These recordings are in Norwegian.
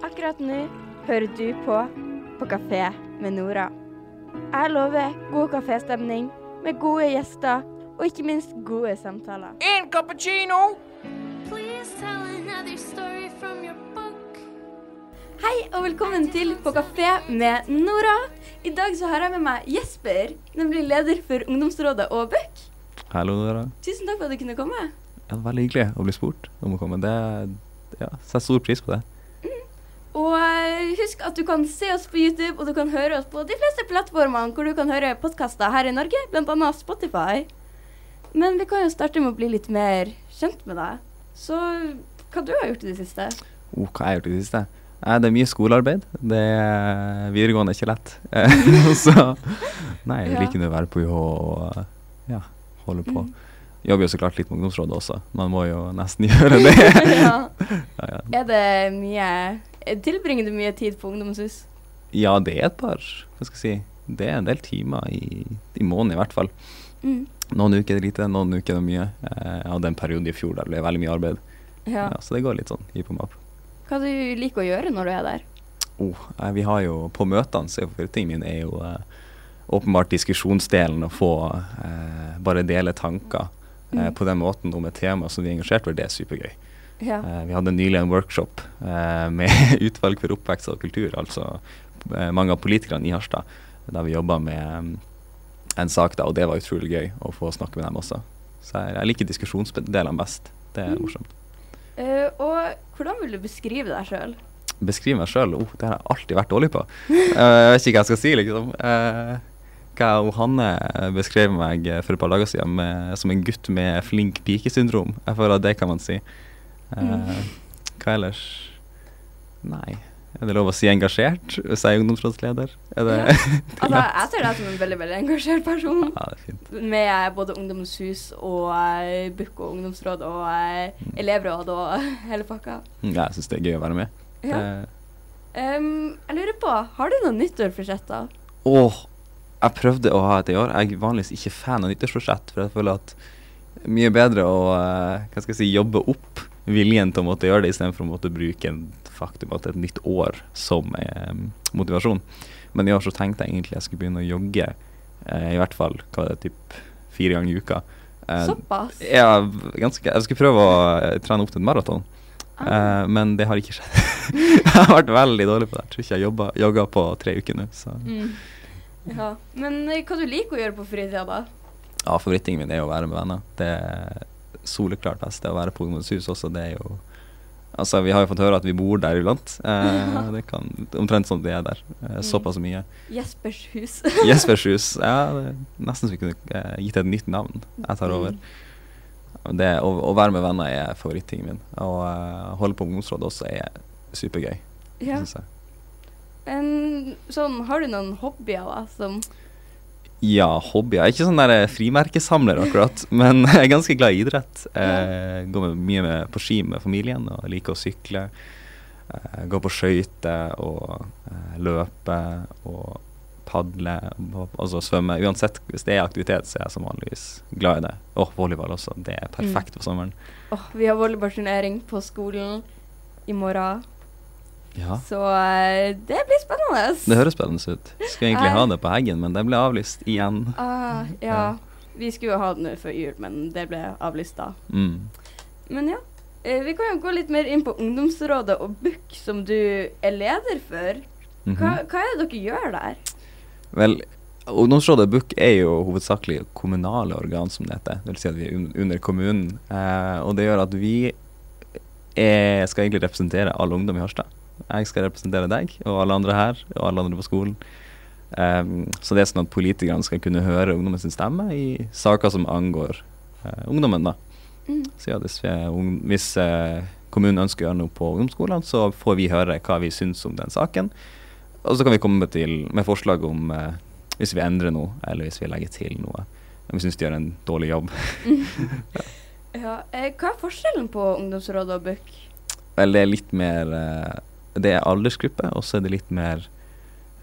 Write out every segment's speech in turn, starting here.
Akkurat nå hører du på På kafé med Nora. Jeg lover god kaféstemning med gode gjester og ikke minst gode samtaler. En cappuccino! Hei og velkommen til På kafé med Nora. I dag så har jeg med meg Jesper, nemlig leder for ungdomsrådet og Bøk. Hallo, dere. Tusen takk for at du kunne komme. Ja, veldig hyggelig å bli spurt om å komme. Det ja, setter stor pris på det. Og eh, husk at du kan se oss på YouTube, og du kan høre oss på de fleste plattformene hvor du kan høre podkaster her i Norge, bl.a. Spotify. Men vi kan jo starte med å bli litt mer kjent med deg. Så hva du har gjort i det siste? Oh, hva har jeg gjort i det siste? Eh, det er mye skolearbeid. Det er videregående er ikke lett. Så nei, jeg liker nå å være på UH og ja, holde på. Mm. Jobber jo så klart litt med ungdomsrådet også. Man må jo nesten gjøre det. ja. ja, ja. Er det mye Tilbringer du mye tid på ungdomshus? ja, det er et par Hva skal jeg si Det er en del timer i, i måneden i hvert fall. Mm. Noen uker er det lite, noen uker er det mye. Eh, Jeg hadde en periode i fjor der det ble veldig mye arbeid. Så det går litt sånn hipp om opp. Hva du liker å gjøre når du er der? Oh, eh, vi har jo På møtene så er favorittingen min er jo eh, åpenbart diskusjonsdelen. Å få eh, bare dele tanker Mm. på den måten om et tema som vi er engasjert for. Det er supergøy. Ja. Eh, vi hadde nylig en workshop eh, med utvalg for oppvekst og kultur, altså eh, mange av politikerne i Harstad, der vi jobba med mm, en sak, da, og det var utrolig gøy å få snakke med dem også. Så jeg, liker diskusjonsdelene best. Det er Mm. morsomt. Uh, og hvordan vil du beskrive deg sjøl? beskrive meg sjøl, oh, det har jeg alltid vært dårlig på. Eh, jeg vet ikke hva jeg skal si, liksom. Uh, hva og Hanne beskrev meg eh, for et par dager siden med, som en gutt med flink pike-syndrom. Jeg føler at det kan man si. Eh, Mm. Hva ellers? Nei. Er det lov å si engasjert hvis jeg er ungdomsrådsleder? Er det Ja. Altså, jeg ser deg som en veldig veldig engasjert person. Ja, det er fint. Med både ungdomshus og uh, BUK og ungdomsråd og eh, Mm. elevråd og hele pakka. Mm, Ja, jeg syns det er gøy å være med. Ja. Eh, Um, jeg lurer på, har du noen nyttårsforsetter? Åh, jeg prøvde å ha et i år. Jeg er vanligvis ikke fan av nyttårsforsett, for jeg føler at mye bedre å eh, hva skal jeg si, jobbe opp viljen til å måtte gjøre det, istedenfor å måtte bruke en faktum at et nytt år som eh, motivasjon. Men i år så tenkte jeg egentlig jeg skulle begynne å jogge eh, i hvert fall hva er det, typ fire ganger i uka. Såpass? ja, ganske, jeg skulle prøve å trene opp til en maraton, eh, men det har ikke skjedd. jeg har vært veldig dårlig på det. Jeg tror ikke jeg jobba, jogga på tre uker nå. Så. Mm. Ja. Men eh, hva du liker å gjøre på fritida, da? Ja, favorittingen min er å være med venner. Det er soleklart best. Det å være på Ungdomshus også, det er jo Altså, vi har jo fått høre at vi bor der iblant. Eh, det kan omtrent at vi er der. Eh, Mm. såpass mye. Jespers hus. Jespers hus. Ja, det nesten så vi kunne eh, gitt et nytt navn. Jeg tar over. Det, å, å være med venner er favorittingen min. Og uh, holde på ungdomsråd også er supergøy, Ja. synes jeg. En, sånn, har du noen hobbyer da, som Ja, hobbyer. Er ikke sånn der eh, frimerkesamler akkurat, men jeg er ganske glad i idrett. Eh, går med, mye med, på ski med familien og liker å sykle. Eh, går på skøyter og eh, løpe og padle, og- altså svømme. Uansett, hvis det er aktivitet, så er jeg som vanligvis glad i det. Og volleyball også. Det er perfekt for sommeren. Oh, Vi har volleyballturnering på skolen i morgen, Ja. så eh, det blir spennende. Det høres spennende ut. Skulle egentlig ha det på Heggen, men det ble avlyst igjen. Ah, ja. Vi skulle jo ha det nå før jul, men det ble avlyst da. Mm. Men ja. eh, Vi kan jo gå litt mer inn på ungdomsrådet og BUK, som du er leder for. Mhm. Hva, hva er det dere gjør der? Vel, Ungdomsrådet BUK er jo hovedsakelig kommunale organ, som det heter. Det vil si at vi er under kommunen. Eh, og det gjør at vi er, skal egentlig representere all ungdom i Harstad. Jeg skal representere deg og alle andre her, og alle andre på skolen. Um, så det er sånn at politikerne skal kunne høre ungdommens stemme i saker som angår uh, ungdommen, da. Mm. Så ja, hvis, vi er hvis uh, kommunen ønsker å gjøre noe på ungdomsskolene, så får vi høre hva vi syns om den saken. Og så kan vi komme til, med forslag om uh, hvis vi endrer noe, eller hvis vi legger til noe. Om vi syns de gjør en dårlig jobb. Ja. Eh, hva er forskjellen på ungdomsrådet og BUK? Vel, det er litt mer Det er aldersgruppe, og så er det litt mer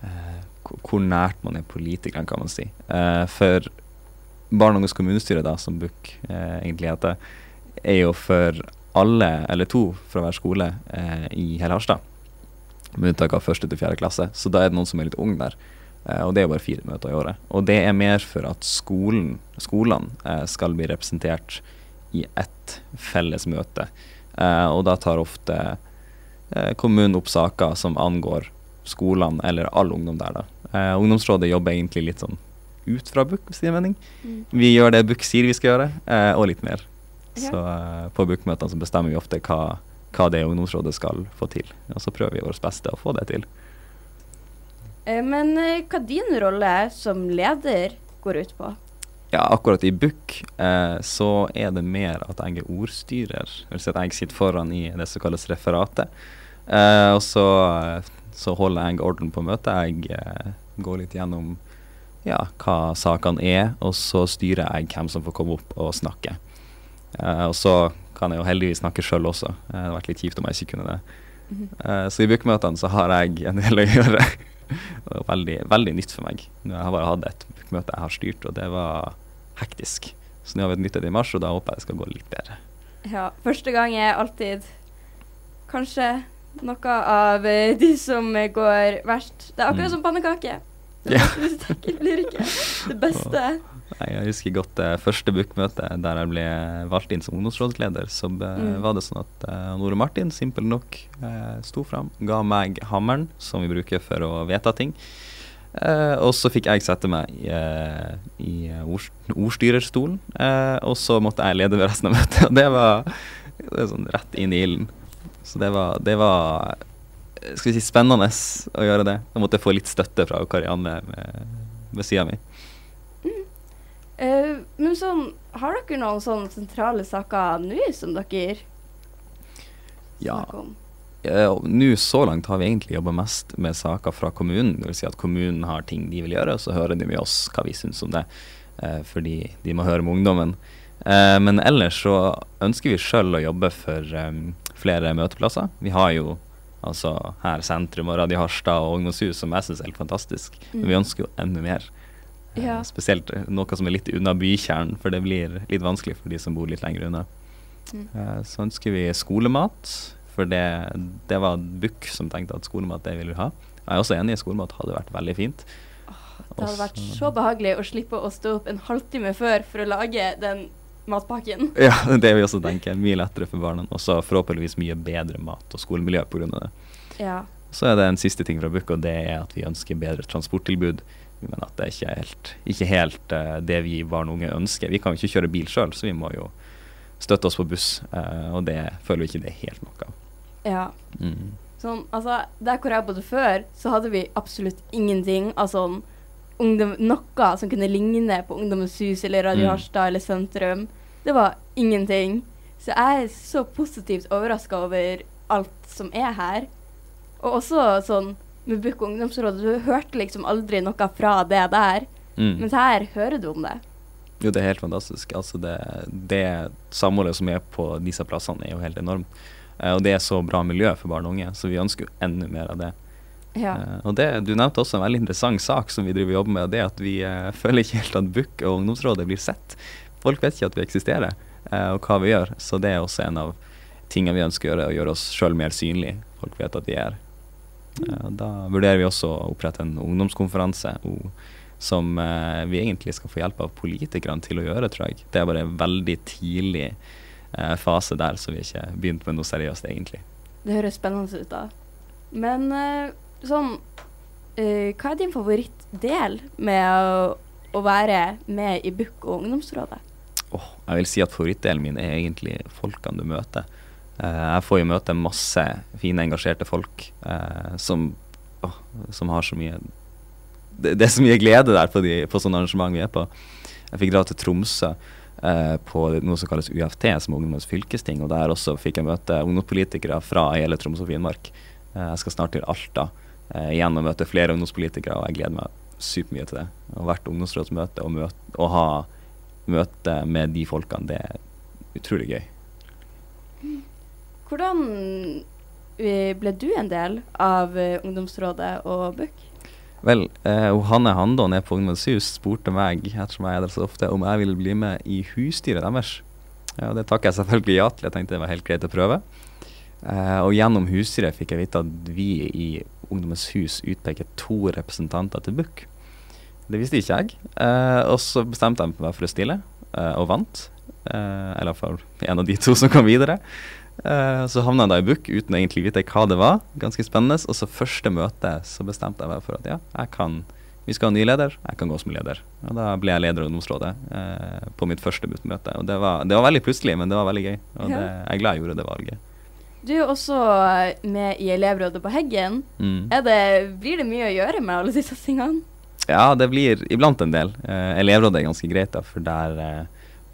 eh, hvor- nært man er politikerne, kan man si. Eh, for Barn og unges kommunestyre, da, som BUK eh, egentlig heter, er jo for alle, eller to fra hver skole eh, i hele Harstad. Med unntak av første til fjerde klasse. Så da er det noen som er litt ung der. Eh, og det er jo bare fire møter i året. Og det er mer for at skolen, skolene eh, skal bli representert i ett felles møte. Og da tar ofte kommunen opp saker som angår skolene eller all ungdom der, da. Eh, ungdomsrådet jobber egentlig litt sånn ut fra BUK, hvis det gir mening. Mm. Vi gjør det BUK sier vi skal gjøre, eh, og litt mer. Ja. Så eh, på BUK-møtene så bestemmer vi ofte hva, hva det ungdomsrådet skal få til. Og så prøver vi vårt beste å få det til. Eh, Men eh, hva din rolle som leder går ut på? Ja, akkurat i Book eh, så er det mer at jeg er ordstyrer. Vil si at jeg sitter foran i det som kalles referatet. Eh, og så, eh, så holder jeg orden på møtet. Jeg eh, går litt gjennom ja, hva sakene er, og så styrer jeg hvem som får komme opp og snakke. Eh, og så kan jeg jo heldigvis snakke sjøl også. Eh, det hadde vært litt kjipt om jeg ikke kunne det. Eh, så i Book-møtene så har jeg en del å gjøre. Det var veldig, veldig nytt for meg. Jeg har bare hatt et BUK-møte jeg har styrt, og det var hektisk. Så nå har vi et nytt et i mars, og da håper jeg det skal gå litt bedre. Ja, første gang er alltid kanskje noe av eh, de som eh, går verst. Det er akkurat Mm. som pannekake. Det Ja. blir ikke det beste. Jeg husker godt det første BUK-møtet der jeg ble valgt inn som ungdomsrådsleder. Så Mm. var det sånn at uh, Nore Martin simpel nok uh, sto fram, ga meg hammeren som vi bruker for å vedta ting. Uh, og så fikk jeg sette meg i, uh, i ord, ordstyrerstolen, eh, og så måtte jeg lede ved resten av møtet. Og det var det var sånn rett inn i ilden. Så det var, det var eh, skal vi si spennende å gjøre det. Da måtte jeg få litt støtte fra Karianne ved, ved sida mi. Eh, men sånn, har dere noen sånne sentrale saker nå som dere Ja. snakker om? Ja. og Nå så langt har vi egentlig jobba mest med saker fra kommunen. Det vil si at kommunen har ting de vil gjøre, så hører de med oss hva vi syns om det. Uh, fordi de må høre med ungdommen. Uh, men ellers så ønsker vi sjøl å jobbe for um, flere møteplasser. Vi har jo altså her sentrum og Radio Harstad og ungdomshus, som jeg syns er helt fantastisk. Men vi Mm. ønsker jo enda mer. Ja. Spesielt noe som er litt unna bykjernen, for det blir litt vanskelig for de som bor litt lenger unna. Mm. Eh, Så ønsker vi skolemat, for det, det var BUK som tenkte at skolemat det ville vi ha. Jeg er også enig i skolemat hadde vært veldig fint. Det hadde vært så behagelig å slippe å stå opp en halvtime før for å lage den matpakken. Ja, det vil vi også tenke. Mye lettere for barna. Og så forhåpentligvis mye bedre mat og skolemiljø pga. det. Ja. Så er det en siste ting fra BUK, og det er at vi ønsker bedre transporttilbud. Mener at det er ikke helt, ikke helt uh, det vi barn og unge ønsker. Vi kan jo ikke kjøre bil sjøl, så vi må jo støtte oss på buss. uh, og det føler vi ikke det er helt nok av. ja. Mm. Sånn, altså, der hvor jeg bodde før, så hadde vi absolutt ingenting av sånn ungdom, noe som kunne ligne på Ungdommens hus eller Radio Mm. Harstad eller Sentrum. Det var ingenting. Så jeg er så positivt overraska over alt som er her. Og også sånn med Bukk ungdomsråd, du hørte liksom aldri noe fra det der. Mm. Mens her hører du om det. Jo, det er helt fantastisk. Altså det, det samholdet som er på disse plassene, er jo helt enormt. Eh, og det er så bra miljø for barn og unge, så vi ønsker jo enda mer av det. Ja. Eh, og det, Du nevnte også en veldig interessant sak som vi driver og jobber med, det at vi eh, føler ikke helt at BUK og ungdomsrådet blir sett. Folk vet ikke at vi eksisterer, eh, og hva vi gjør. Så det er også en av tingene vi ønsker å gjøre, å gjøre oss sjøl mer synlige. Folk vet at vi er. Da vurderer vi også å opprette en ungdomskonferanse som eh, vi egentlig skal få hjelp av politikerne til å gjøre, tror jeg. Det er bare en veldig tidlig eh, fase der, så vi har ikke begynt med noe seriøst, egentlig. Det høres spennende ut, da. Men eh, sånn eh, Hva er din favorittdel med å, å være med i BUK og ungdomsrådet? Åh, jeg vil si at favorittdelen min er egentlig folkene du møter. Eh, jeg får jo møte masse fine, engasjerte folk eh, som, å, som har så mye det, det er så mye glede der på, de, på sånne arrangement vi er på. Jeg fikk dra til Tromsø eh, på noe som kalles UFT, som er Ungdommens fylkesting. Og der også fikk jeg møte ungdomspolitikere fra hele Troms og Finnmark. Jeg skal snart til Alta igjen og møte flere ungdomspolitikere, og jeg gleder meg supermye til det. Og hvert ungdomsrådsmøte og, møte, og ha møte med de folkene, det er utrolig gøy. Hvordan eh, ble du en del av eh, ungdomsrådet og BUK? Vel, eh, Hanne Handon er på Ungdomshus spurte meg ettersom jeg er der så ofte, om jeg ville bli med i husstyret deres. Ja, det takker jeg selvfølgelig ja til. Jeg tenkte det var helt greit å prøve. Eh, og gjennom husstyret fikk jeg vite at vi i Ungdommens hus utpeker to representanter til BUK. Det visste ikke jeg. Eh, og så bestemte jeg meg for å stille, eh, og vant. Eh, eller iallfall en av de to som kom videre. Eh, så havna jeg da i BUK uten egentlig vite hva det var. Ganske spennende. Og så første møte så bestemte jeg meg for at ja, jeg kan vi skal ha ny leder, jeg kan gå som leder. Og da ble jeg leder av ungdomsrådet eh, på mitt første møte. Og det var, det var, veldig plutselig, men det var veldig gøy. Og det, jeg er glad jeg gjorde det valget. Du er også med i elevrådet på Heggen. Mm. Det, blir det mye å gjøre med alle disse tingene? Ja, det blir iblant en del. Eh, elevrådet er ganske greit, da, for der eh,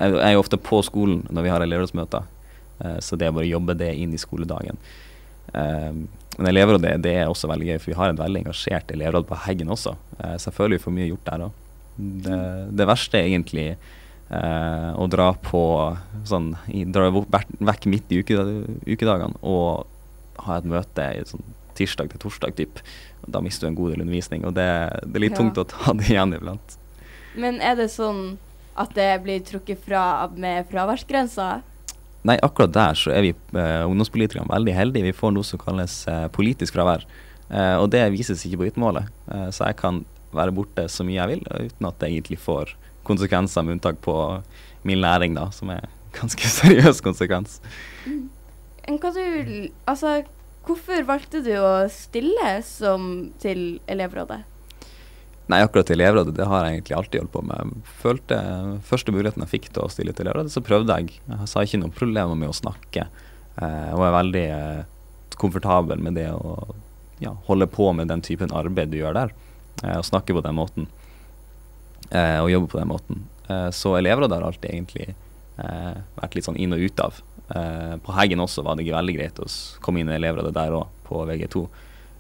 Jeg er jo ofte på skolen når vi har elevrådsmøter, eh, så det er bare å jobbe det inn i skoledagen. Eh, men elevrådet det er også veldig gøy, for vi har et veldig engasjert elevråd på Heggen også. Eh, så jeg føler vi får mye gjort der òg. Det, det, verste er egentlig eh, å dra på sånn Dra vekk midt i uke, ukedagene og ha et møte i sånn tirsdag til torsdag typ. Da mister du en god del undervisning, og det, det er litt ja. tungt å ta det igjen iblant. Men er det sånn at det blir trukket fra med fraværsgrensa? Nei, akkurat der så er vi eh, ungdomspolitikerne veldig heldige. Vi får noe som kalles eh, politisk fravær. Eh, og det vises ikke på vitnemålet. Eh, så jeg kan være borte så mye jeg vil uten at det egentlig får konsekvenser, med unntak på min læring, da, som er ganske seriøs konsekvens. Mm. Hva du, altså, hvorfor valgte du å stille som til elevrådet? Nei, akkurat til elevrådet, det har jeg egentlig alltid holdt på med. Følte Første muligheten jeg fikk til å stille til elevrådet, så prøvde jeg. Jeg sa ikke noen problemer med å snakke. Jeg og er veldig eh, komfortabel med det å ja, holde på med den typen arbeid du gjør der. Å og snakke på den måten. Eh, og jobbe på den måten. Eh, så elevrådet har alltid egentlig eh, vært litt sånn inn og ut av. på Heggen også var det veldig greit å komme inn i elevrådet der òg, på VG2.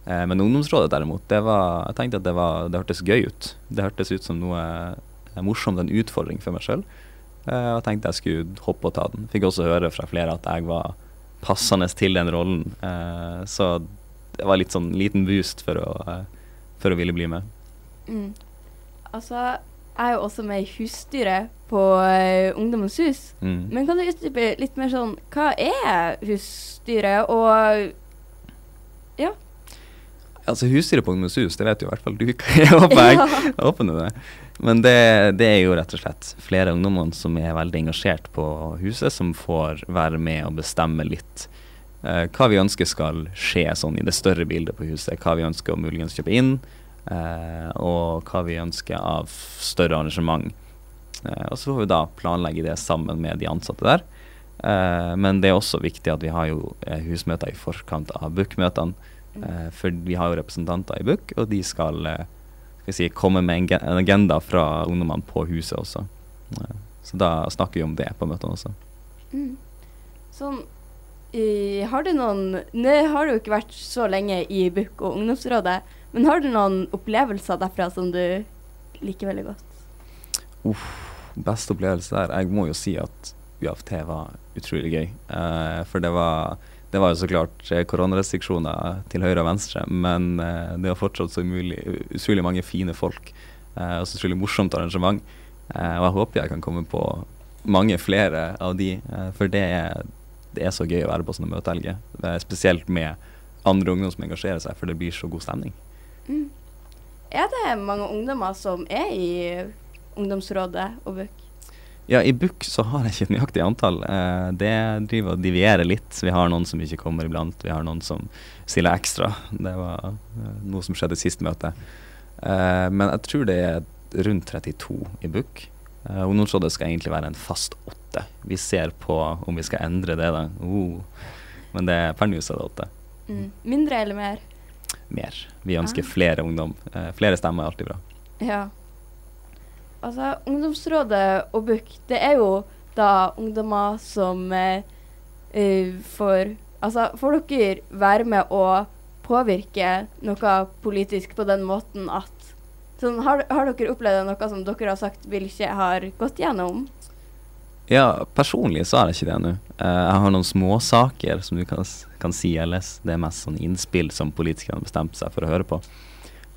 Eh, men ungdomsrådet derimot, det var, jeg tenkte at det, var, det hørtes gøy ut. Det hørtes ut som noe eh, morsomt, en utfordring for meg sjøl. Eh, og tenkte jeg skulle hoppe og ta den. Fikk også høre fra flere at jeg var passende til den rollen. Eh, så det var litt sånn liten boost for å, eh, for å ville bli med. Mm. Altså, jeg er jo også med i husstyret på uh, Ungdommens hus. Mm. Men kan du utdype litt mer sånn Hva er husstyret, og? Altså Husstyret på Ungdommens hus, det vet jo i hvert fall du. Jeg håper jeg, jeg håper det. Men det, det, er jo rett og slett flere ungdommer som er veldig engasjert på huset, som får være med og bestemme litt eh, hva vi ønsker skal skje sånn i det større bildet på huset. Hva vi ønsker å muligens kjøpe inn, eh, og hva vi ønsker av større arrangement. Eh, og så får vi da planlegge det sammen med de ansatte der. Eh, men det er også viktig at vi har jo eh, husmøter i forkant av bookmøtene Uh, for vi har jo representanter i BUK, og de skal, uh, skal si, komme med en agenda fra ungdommene på huset også. Uh, så da snakker vi om det på møtene også. Mm. Sånn, har du noen Nå har du ikke vært så lenge i BUK og ungdomsrådet, men har du noen opplevelser derfra som du liker veldig godt? Uff, beste opplevelse der? Jeg må jo si at UFT var utrolig gøy. for det var det var jo så klart eh, koronarestriksjoner til høyre og venstre, men eh, det var fortsatt så umulig, utrolig mange fine folk. Eh, og så utrolig morsomt arrangement. Og jeg håper jeg kan komme på mange flere av de, for det er, det er, så gøy å være på sånne møtehelger. Spesielt med andre ungdom som engasjerer seg, for det blir så god stemning. Mm. Er det mange ungdommer som er i ungdomsrådet og BUK? Ja, i book så har jeg ikke et nøyaktig antall. Eh, det driver og divierer litt. Vi har noen som ikke kommer iblant. Vi har noen som stiller ekstra. Det var eh, noe som skjedde i siste møte. Eh, men jeg tror det er rundt 32 i book. Eh, Ungdomsrådet skal egentlig være en fast åtte. Vi ser på om vi skal endre det, da. Uh. Men det, per nå er det åtte. Mm. Mindre eller mer? Mer. Vi ønsker ah. flere ungdom. Eh, flere stemmer er alltid bra. Ja. Altså, Ungdomsrådet og BUK, det er jo da ungdommer som eh, uh, får Altså, får dere være med å påvirke noe politisk på den måten at sånn, har, har, dere opplevd noe som dere har sagt vil ikke har gått gjennom? Ja, personlig så er det ikke det ennå. Uh, jeg har noen småsaker som du kan, kan si ellers. Det er mest sånn innspill som politikerne har bestemt seg for å høre på.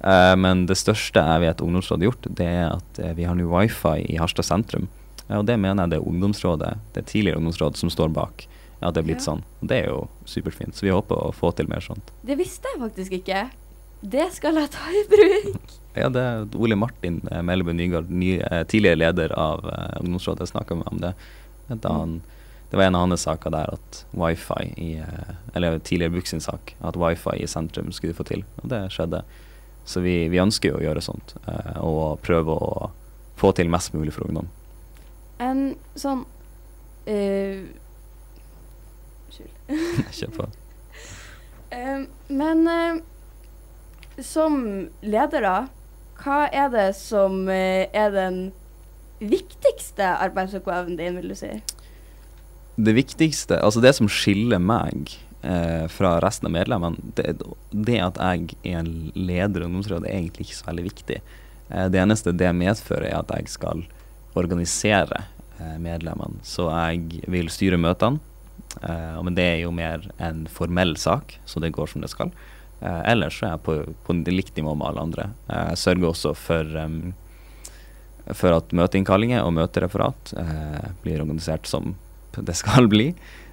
Uh, men det største jeg vet Ungdomsrådet har gjort, det er at uh, vi har nå wifi i Harstad sentrum. Og det mener jeg det er ungdomsrådet, det tidligere ungdomsrådet som står bak. At det er blitt Ja. sånn. Og det er jo superfint. Så vi håper å få til mer sånt. Det visste jeg faktisk ikke. Det skal jeg ta i bruk. Ja, det er Ole Martin eh, Mellebø Nygaard, ny, eh, tidligere leder av uh, ungdomsrådet, snakka med om det. Da han, det var en av hans saker der at wifi i eh, Eller tidligere Buk sin sak, at wifi i sentrum skulle få til. Og det skjedde. Så vi, vi ønsker jo å gjøre sånt, eh, og prøve å få til mest mulig for ungdom. En sånn Unnskyld. Kjør på. uh, men uh, som da, hva er det som er den viktigste arbeidsoppgaven din, vil du si? Det viktigste, altså det som skiller meg eh, fra resten av medlemmene, det, det at jeg er en leder i ungdomsrådet, er egentlig ikke så veldig viktig. Eh, det eneste det medfører, er at jeg skal organisere eh, medlemmene. Så jeg vil styre møtene, eh, men det er jo mer en formell sak, så det går som det skal. Eh, ellers så er jeg på, på likt nivå med alle andre. Eh, jeg sørger også for um, for at møteinnkallinger og møtereferat eh, blir organisert som det skal bli.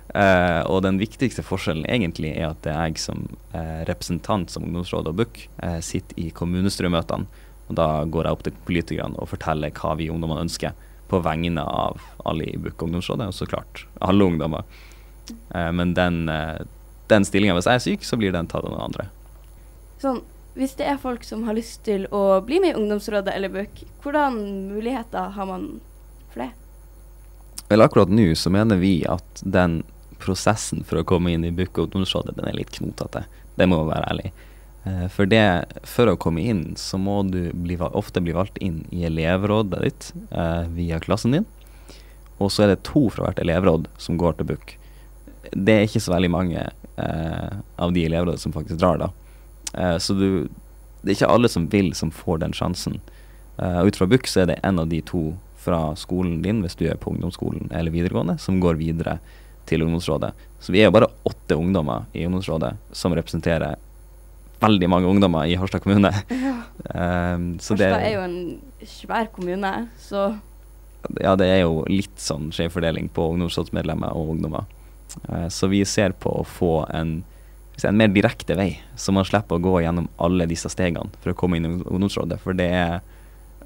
Eh, og den viktigste forskjellen egentlig er at det er jeg som eh, representant som ungdomsråd og BUK eh, sitter i kommunestyremøtene. Og da går jeg opp til politikerne og forteller hva vi ungdommene ønsker, på vegne av alle i BUK ungdomsrådet, og så klart alle ungdommer. Eh, men den, den stillinga, hvis jeg er syk, så blir den tatt av noen andre. Sånn, hvis det er folk som har lyst til å bli med i ungdomsrådet eller BUK, hvordan muligheter har man for det? Vel, akkurat nå så mener vi at den prosessen for å komme inn i BUK og ungdomsrådet, den er litt knotete. Det må være ærlig. Eh, For det, for å komme inn, så må du bli, ofte bli valgt inn i elevrådet ditt eh, via klassen din. Og så er det to fra hvert elevråd som går til BUK. Det er ikke så veldig mange eh, av de elevrådene som faktisk drar, da. Eh, så du, det er ikke alle som vil, som får den sjansen. Eh, ut fra BUK så er det en av de to fra skolen din, hvis du er på ungdomsskolen eller videregående, som går videre til ungdomsrådet. Så vi er jo bare åtte ungdommer i ungdomsrådet som representerer veldig mange ungdommer i Harstad kommune. Um, så det, Harstad er jo en svær kommune, så ja, det er jo litt sånn skjevfordeling på ungdomsrådsmedlemmer og ungdommer. Uh, så vi ser på å få en, en mer direkte vei, så man slipper å gå gjennom alle disse stegene for å komme inn i ungdomsrådet. For det er,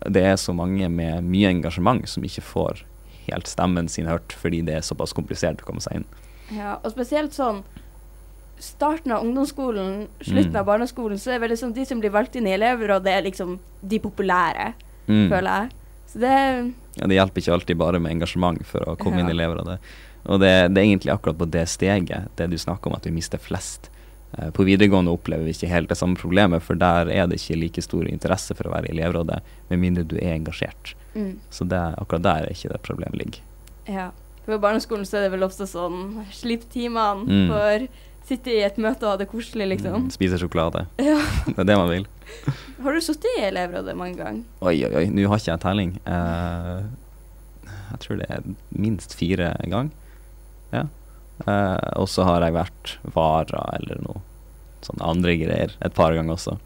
det er så mange med mye engasjement som ikke får helt stemmen sin hørt fordi det er såpass komplisert å komme seg inn. ja, Og spesielt sånn starten av ungdomsskolen, slutten Mm. av barneskolen, så er det sånn de som blir valgt inn i elevrådet, er liksom de populære, Mm. føler jeg. Så det Ja, det hjelper ikke alltid bare med engasjement for å komme inn i elevrådet. Og det, det er egentlig akkurat på det steget, det du snakker om, at vi mister flest. Eh, På videregående opplever vi ikke helt det samme problemet, for der er det ikke like stor interesse for å være i elevrådet, med mindre du er engasjert. Mm, Så det, akkurat der er ikke det problemet ligger. Ja. På barneskolen så er det vel ofte sånn slipp timene Mm. for sitte i et møte og ha det koselig, liksom. Mm, Spise sjokolade. Ja. Det er det man vil. Har du sittet i elevrådet mange ganger? Oi, oi, oi, nå har ikke jeg telling. Uh, jeg tror det er minst fire ganger. Ja. Uh, og så har jeg vært vara eller noe sånn andre greier et par ganger også.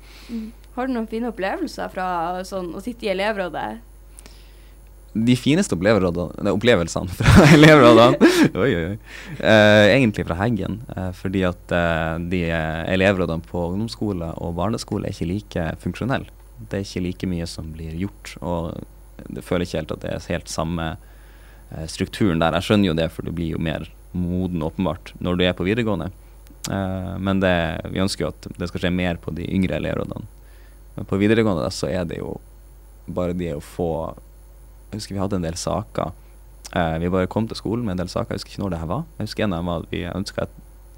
Har du noen fine opplevelser fra sånn å sitte i elevrådet? De fineste opplevelsene, fra elevrådene Oi, oi, oi. Eh, egentlig fra Heggen. Eh, fordi at eh, de elevrådene på ungdomsskole og barneskole er ikke like funksjonelle. Det er ikke like mye som blir gjort. Og jeg føler ikke helt at det er helt samme eh, strukturen der. Jeg skjønner jo det, for du blir jo mer moden åpenbart når du er på videregående. Eh, men det, vi ønsker jo at det skal skje mer på de yngre elevrådene. Men på videregående da, så er det jo bare det å få Jeg husker vi hadde en del saker. Eh, vi bare kom til skolen med en del saker. Jeg husker ikke når det her var. Jeg husker en av dem var at vi ønska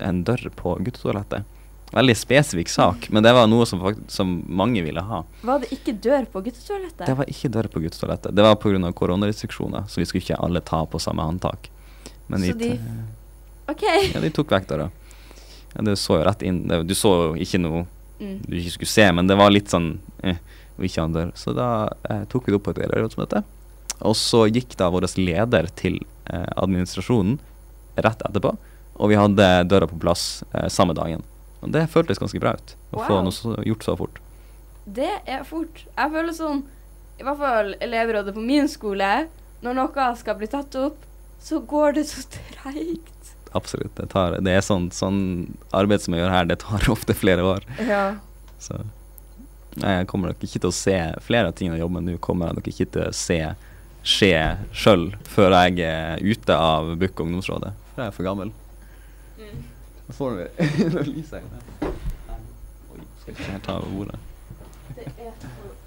en dør på guttetoalettet. Veldig spesifikk sak, men det var noe som, som mange ville ha. Var det ikke dør på guttetoalettet? Det var ikke dør på guttetoalettet. Det var pga. koronarestriksjoner, så vi skulle ikke alle ta på samme håndtak. Men Så de, OK. ja, de tok vekk døra. Ja, det så jo rett inn. Du så jo ikke noe Mm. du ikke skulle se, men det var litt sånn eh, og ikke ha en dør. Så da eh, tok vi det opp på et elevrådsmøte. Og så gikk da vår leder til eh, administrasjonen rett etterpå, og vi hadde døra på plass eh, samme dagen. Og det føltes ganske bra ut, å få noe så, gjort så fort. Det er fort. Jeg føler sånn I hvert fall elevrådet på min skole når noe skal bli tatt opp, så går det så treigt. Absolutt. Det, tar, det er sånn, sånn arbeid som jeg gjør her, det tar ofte flere år. Ja. Så nei, jeg kommer nok ikke til å se flere av tingene jobber med nå, kommer jeg nok ikke til å se skje sjøl før jeg er ute av Bukk ungdomsrådet. For jeg er for gammel. Da får vi Nå lyser jeg. Oi, skal ikke ta over bordet. Det er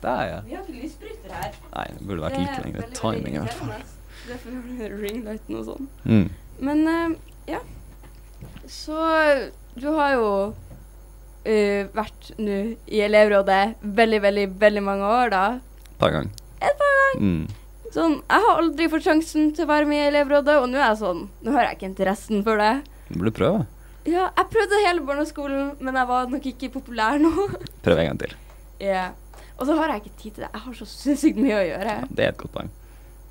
Der, ja. Vi har ikke lysbryter her. Nei, det burde vært like lengre timing i hvert fall. Derfor har du ringlighten og sånn. Mm. Men uh, ja. Så du har jo uh, vært nå i elevrådet veldig, veldig, veldig mange år, da. Et par ganger. Et par ganger. Mm. Sånn, jeg har aldri fått sjansen til å være med i elevrådet, og nå er jeg sånn Nå har jeg ikke interessen for det. Du burde prøve. Ja, jeg prøvde hele barneskolen, men jeg var nok ikke populær nå. Prøv en gang til. Ja. Og så har jeg ikke tid til det. Jeg har så sinnssykt mye å gjøre. Ja, det er et godt poeng.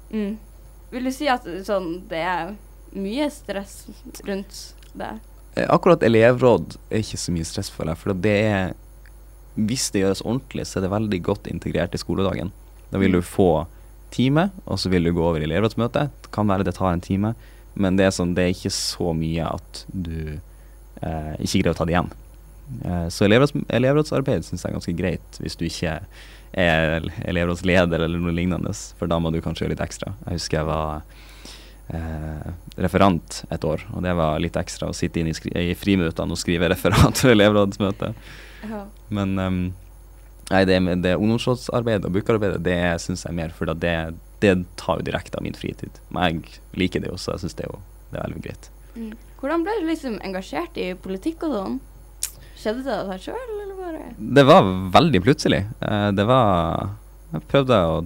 Mm. Vil du si at sånn, det er mye stress rundt det? Eh, Akkurat elevråd er ikke så mye stress for deg, for det er Hvis det gjøres ordentlig, så er det veldig godt integrert i skoledagen. Da vil du få time, og så vil du gå over i elevrådsmøte. Det kan være det tar en time, men det er, sånn, det er ikke så mye at du eh, ikke greier å ta det igjen. Eh, så elevråds, elevrådsarbeid syns jeg er ganske greit hvis du ikke er elevrådsleder eller noe lignende, for da må du kanskje gjøre litt ekstra. Jeg husker jeg var eh, referant et år, og det var litt ekstra å sitte inn i, i friminuttene og skrive referat for elevrådsmøte. Ja. Men ehm, nei, det, med det ungdomsrådsarbeidet og bookerarbeidet, det syns jeg mer, for det, det tar jo direkte av min fritid. Men jeg liker det også, så jeg syns det, er det er veldig greit. Mm. Hvordan ble du liksom engasjert i politikk og sånn? Skjedde det av deg sjøl, eller bare Det var veldig plutselig. Eh, det var Jeg prøvde å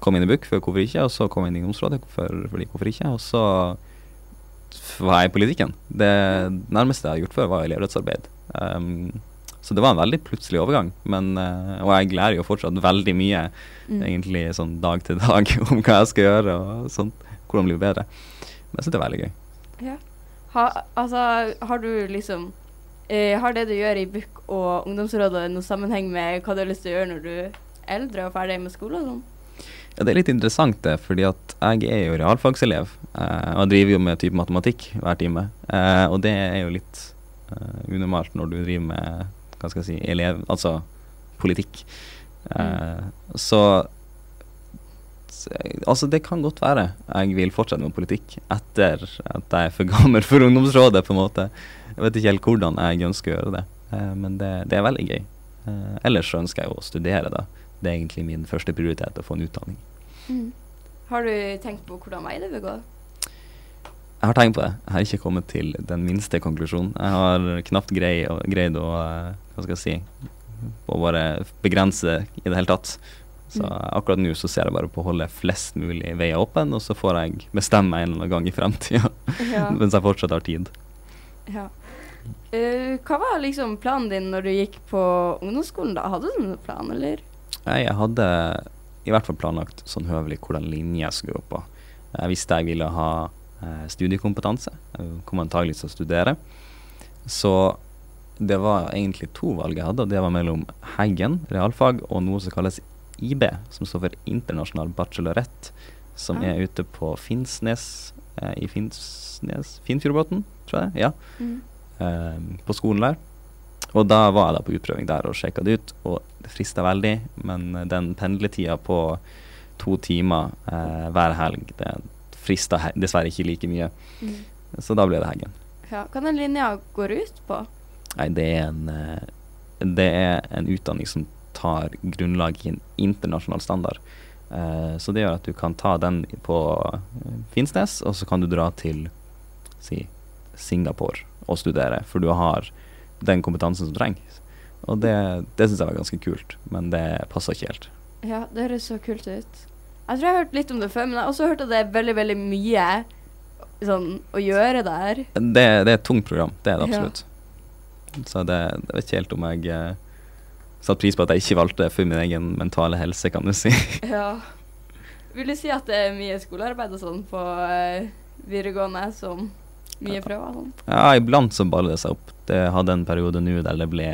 komme inn i BUK, for hvorfor ikke? Og så kom jeg inn i ungdomsrådet, for, for hvorfor ikke? Og så var jeg i politikken. Det nærmeste jeg har gjort før, var elevrettsarbeid. Um, så det var en veldig plutselig overgang. Men, eh, og jeg lærer jo fortsatt veldig mye, Mm. egentlig sånn dag til dag, om hva jeg skal gjøre og sånt. Hvordan bli bedre. Men jeg syns det er veldig gøy. Ja. Ha, altså, har du liksom eh, Har det du gjør i BUK og ungdomsrådet noen sammenheng med hva du har lyst til å gjøre når du er eldre og ferdig med skole og sånn? Ja, Det er litt interessant, det, fordi at jeg er jo realfagselev. Eh, og jeg driver jo med type matematikk hver time. Eh, og det er jo litt eh, unormalt når du driver med hva skal jeg si, elev, altså politikk. Eh, Så Altså, det kan godt være jeg vil fortsette med politikk etter at jeg er for gammel for ungdomsrådet, på en måte. Jeg vet ikke helt hvordan jeg ønsker å gjøre det, eh, men det, det er veldig gøy. Eh, ellers så ønsker jeg jo å studere, da. Det er egentlig min første prioritet, å få en utdanning. Mm. Har du tenkt på hvordan vei det vil gå? Jeg har tenkt på det. Jeg har ikke kommet til den minste konklusjonen. Jeg har knapt grei, greid å eh, Hva skal jeg si Å bare begrense i det hele tatt. Så Mm. akkurat nå så ser jeg bare på å holde flest mulig veier åpne, og så får jeg bestemme meg en eller annen gang i fremtida, Ja. mens jeg fortsatt har tid. ja. Uh, hva var liksom planen din når du gikk på ungdomsskolen? da? Hadde du noen plan, eller? Nei, Jeg hadde i hvert fall planlagt sånn høvelig hvordan linje jeg skulle gå på. Jeg visste jeg ville ha studiekompetanse. Jeg kom antagelig til å studere. Så det var egentlig to valg jeg hadde, og det var mellom Heggen, realfag, og noe som kalles IB, som står for Internasjonal bachelorett, som ja. er ute på Finnsnes eh, i Finnsnes Finnfjordbotn, tror jeg. Ja Mm. eh, på skolen der. Og da var jeg da på utprøving der og sjekka det ut, og det frista veldig. Men eh, den pendletida på to timer eh, hver helg, det frista dessverre ikke like mye. Mm. Så da ble det Heggen. Ja. Hva den linja går ut på? Nei, det er en eh, Det er en utdanning som tar grunnlag i en internasjonal standard. Eh, så det gjør at du kan ta den på eh, Finnsnes, og så kan du dra til si Singapore og studere, for du har den kompetansen som trengs. Og det, det syns jeg var ganske kult, men det passer ikke helt. Ja, det høres så kult ut. Jeg tror jeg har hørt litt om det før, men jeg har også hørt at det er veldig, veldig mye sånn å gjøre der. Det, det er et tungt program, det er det Ja. absolutt. Så det, jeg vet ikke helt om jeg eh, satte pris på at jeg ikke valgte det for min egen mentale helse, kan du si. Ja. Vil du si at det er mye skolearbeid og sånn på eh, videregående som mye prøver sånn? Ja, iblant så baller det seg opp. Det hadde en periode nå der det ble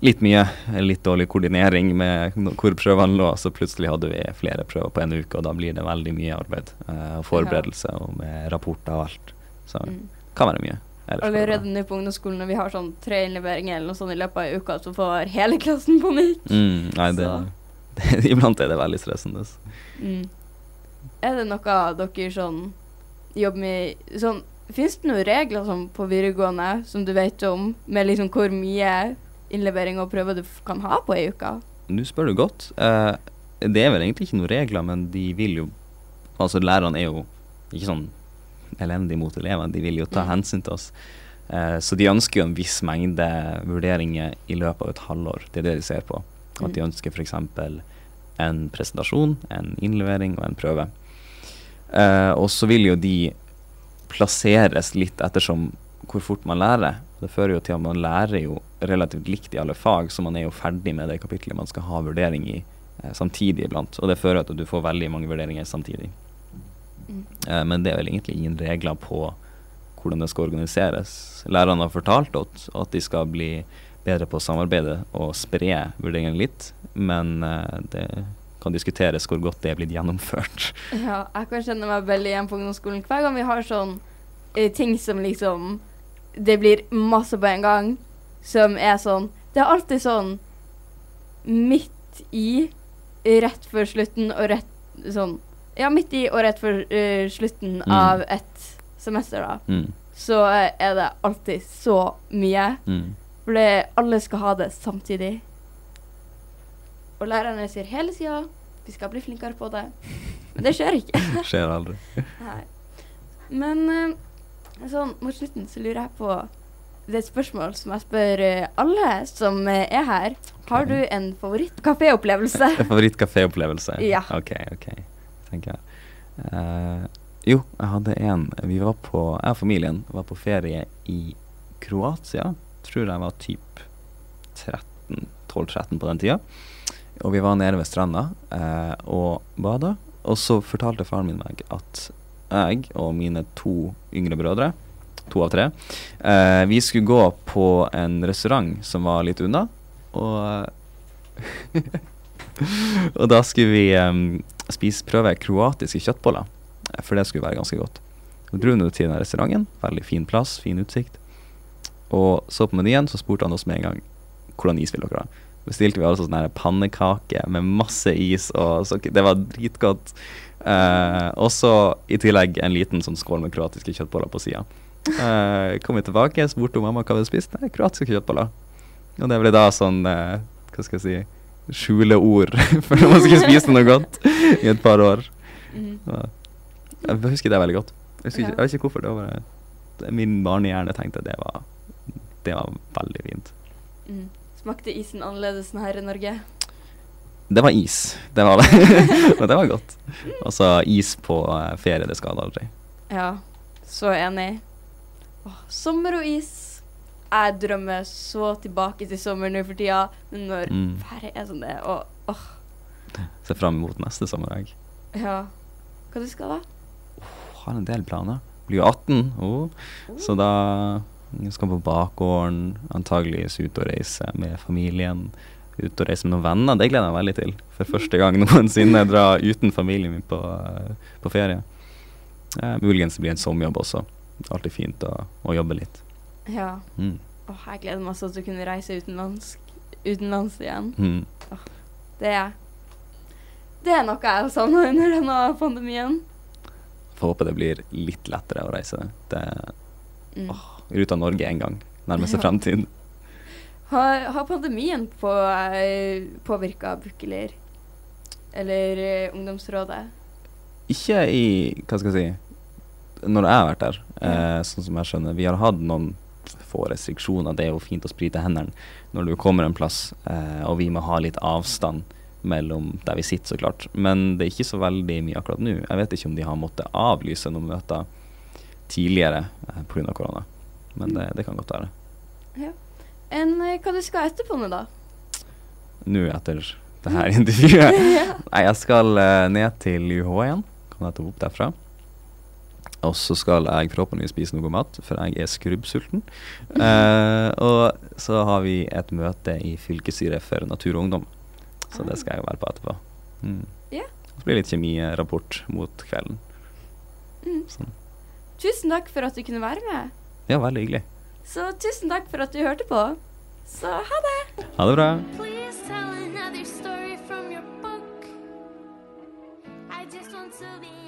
litt mye. Litt dårlig koordinering med hvor prøvene lå. Så plutselig hadde vi flere prøver på en uke, og da blir det veldig mye arbeid. eh, og forberedelse og med rapporter og alt. Så det Mm. kan være mye. Allerede nå på ungdomsskolen når vi har sånn tre innleveringer eller noe sånt i løpet av uka, så får hele klassen panikk. Mm, nei, det, det Iblant er det veldig stressende. Mm. Er det noe dere sånn jobber med sånn Fins det noen regler sånn på videregående som du vet om, med liksom hvor mye innlevering og prøver du kan ha på ei uke? Nå spør du godt. Eh, det er vel egentlig ikke noen regler, men de vil jo Altså, lærerne er jo ikke sånn elendige mot elevene, de vil jo ta Mm. hensyn til oss. Eh, så de ønsker jo en viss mengde vurderinger i løpet av et halvår. Det er det de ser på. At de Mm. ønsker f.eks. en presentasjon, en innlevering og en prøve. Eh, og så vil jo de plasseres litt ettersom hvor fort man lærer. Det fører jo til at man lærer jo relativt likt i alle fag, så man er jo ferdig med det kapitlet man skal ha vurdering i eh, samtidig iblant. Og det fører til at du får veldig mange vurderinger samtidig. Mm. Eh, men det er vel egentlig ingen regler på hvordan det skal organiseres. Lærerne har fortalt at, at de skal bli bedre på å samarbeide og spre vurderingene litt, men eh, det kan diskuteres hvor godt det er blitt gjennomført. Ja, jeg kan kjenne meg veldig igjen på ungdomsskolen. Hver gang vi har sånn eh, ting som liksom Det blir masse på en gang, som er sånn Det er alltid sånn midt i, rett før slutten og rett sånn Ja, midt i og rett før uh, slutten Mm. av et semester, da. Mm, Så eh, er det alltid så mye. mm. For alle skal ha det samtidig. Og lærerne sier hele tida vi skal bli flinkere på det. Men det skjer ikke. Skjer aldri. Nei. Men eh, sånn mot slutten så lurer jeg på Det er et spørsmål som jeg spør eh, alle som eh, er her. Har du en favorittkaféopplevelse? Favorittkaféopplevelse? Ja. OK, OK. Tenker jeg. Uh, jo, jeg hadde en Vi var på Jeg og familien var på ferie i Kroatia. Tror jeg var typ 13, 12-13 på den tida. Og vi var nede ved stranda uh, og bada. Og så fortalte faren min meg at jeg og mine to yngre brødre, to av tre, eh, vi skulle gå på en restaurant som var litt unna. Og Og da skulle vi um, spise prøve kroatiske kjøttboller, eh, for det skulle være ganske godt. Vi dro nå til den restauranten, veldig fin plass, fin utsikt. Og så på menyen, så spurte han oss med en gang hvordan is vil dere ha. Bestilte vi altså sånn pannekake med masse is, og så, det var dritgodt. Eh, og så i tillegg en liten sånn skål med kroatiske kjøttboller på sida. Eh, kom vi tilbake, spurte mamma hva vi hadde spist. Nei, kroatiske kjøttboller. Og det ble da sånn uh, Hva skal jeg si skjuleord for når man skal spise noe godt i et par år. Mm. Ja. Jeg husker det veldig godt. Jeg, husker Ja. jeg vet ikke hvorfor. Det var det- Min barnehjerne tenkte det var Det var veldig fint. Mm. Smakte isen annerledes enn her i Norge? Det var is. Det var det. Men det var godt. Altså, is på eh, ferie, det skader aldri. Ja, så enig. Åh, sommer og is. Jeg drømmer så tilbake til sommer nå for tida, men når Mm. været er som det er, og åh, Ser fram mot neste sommer. Jeg ja. Hva du skal da? har en del planer. Blir jo 18, oh. så da jeg skal på bakgården. Antageligvis ut og reise med familien. Ut og reise med noen venner. Det gleder jeg meg veldig til. For første gang noensinne dra uten familien min på, eh, på ferie. Eh, muligens det blir en sommerjobb også. Alltid fint å, å jobbe litt. Ja. Mm. Åh, jeg gleder meg sånn til å kunne reise utenlands, utenlands igjen. Mm. Det er Det er noe jeg har savna under denne pandemien. Får håpe det blir litt lettere å reise. Det Mm. ut av Norge en gang. Nærmeste Ja. fremtid. Har, har pandemien på, uh, påvirka Bukkelir? Eller eh, ungdomsrådet? Ikke i Hva skal jeg si Når jeg har vært der, eh, sånn som jeg skjønner Vi har hatt noen få restriksjoner. Det er jo fint å sprite hendene når du kommer en plass, eh, og vi må ha litt avstand mellom der vi sitter, så klart. Men det er ikke så veldig mye akkurat nå. Jeg vet ikke om de har måttet avlyse noen møter tidligere eh, pga. korona. Men det, det kan godt være. Enn eh, hva du skal etterpå nå, da? Nå etter det her intervjuet. ja. Nei, jeg skal eh, ned til UH igjen. Kan jeg ta opp derfra. Og så skal jeg forhåpentligvis spise noe mat, for jeg er skrubbsulten. Eh, og så har vi et møte i fylkesstyret for natur og ungdom. Så det skal jeg være på etterpå. Mm. Ja. Så blir det litt kjemirapport mot kvelden. Mm. Sånn. Tusen takk for at du kunne være med. Ja, veldig hyggelig. Så tusen takk for at du hørte på. Så ha det. Ha det bra. Please tell another story from your book. I just want to be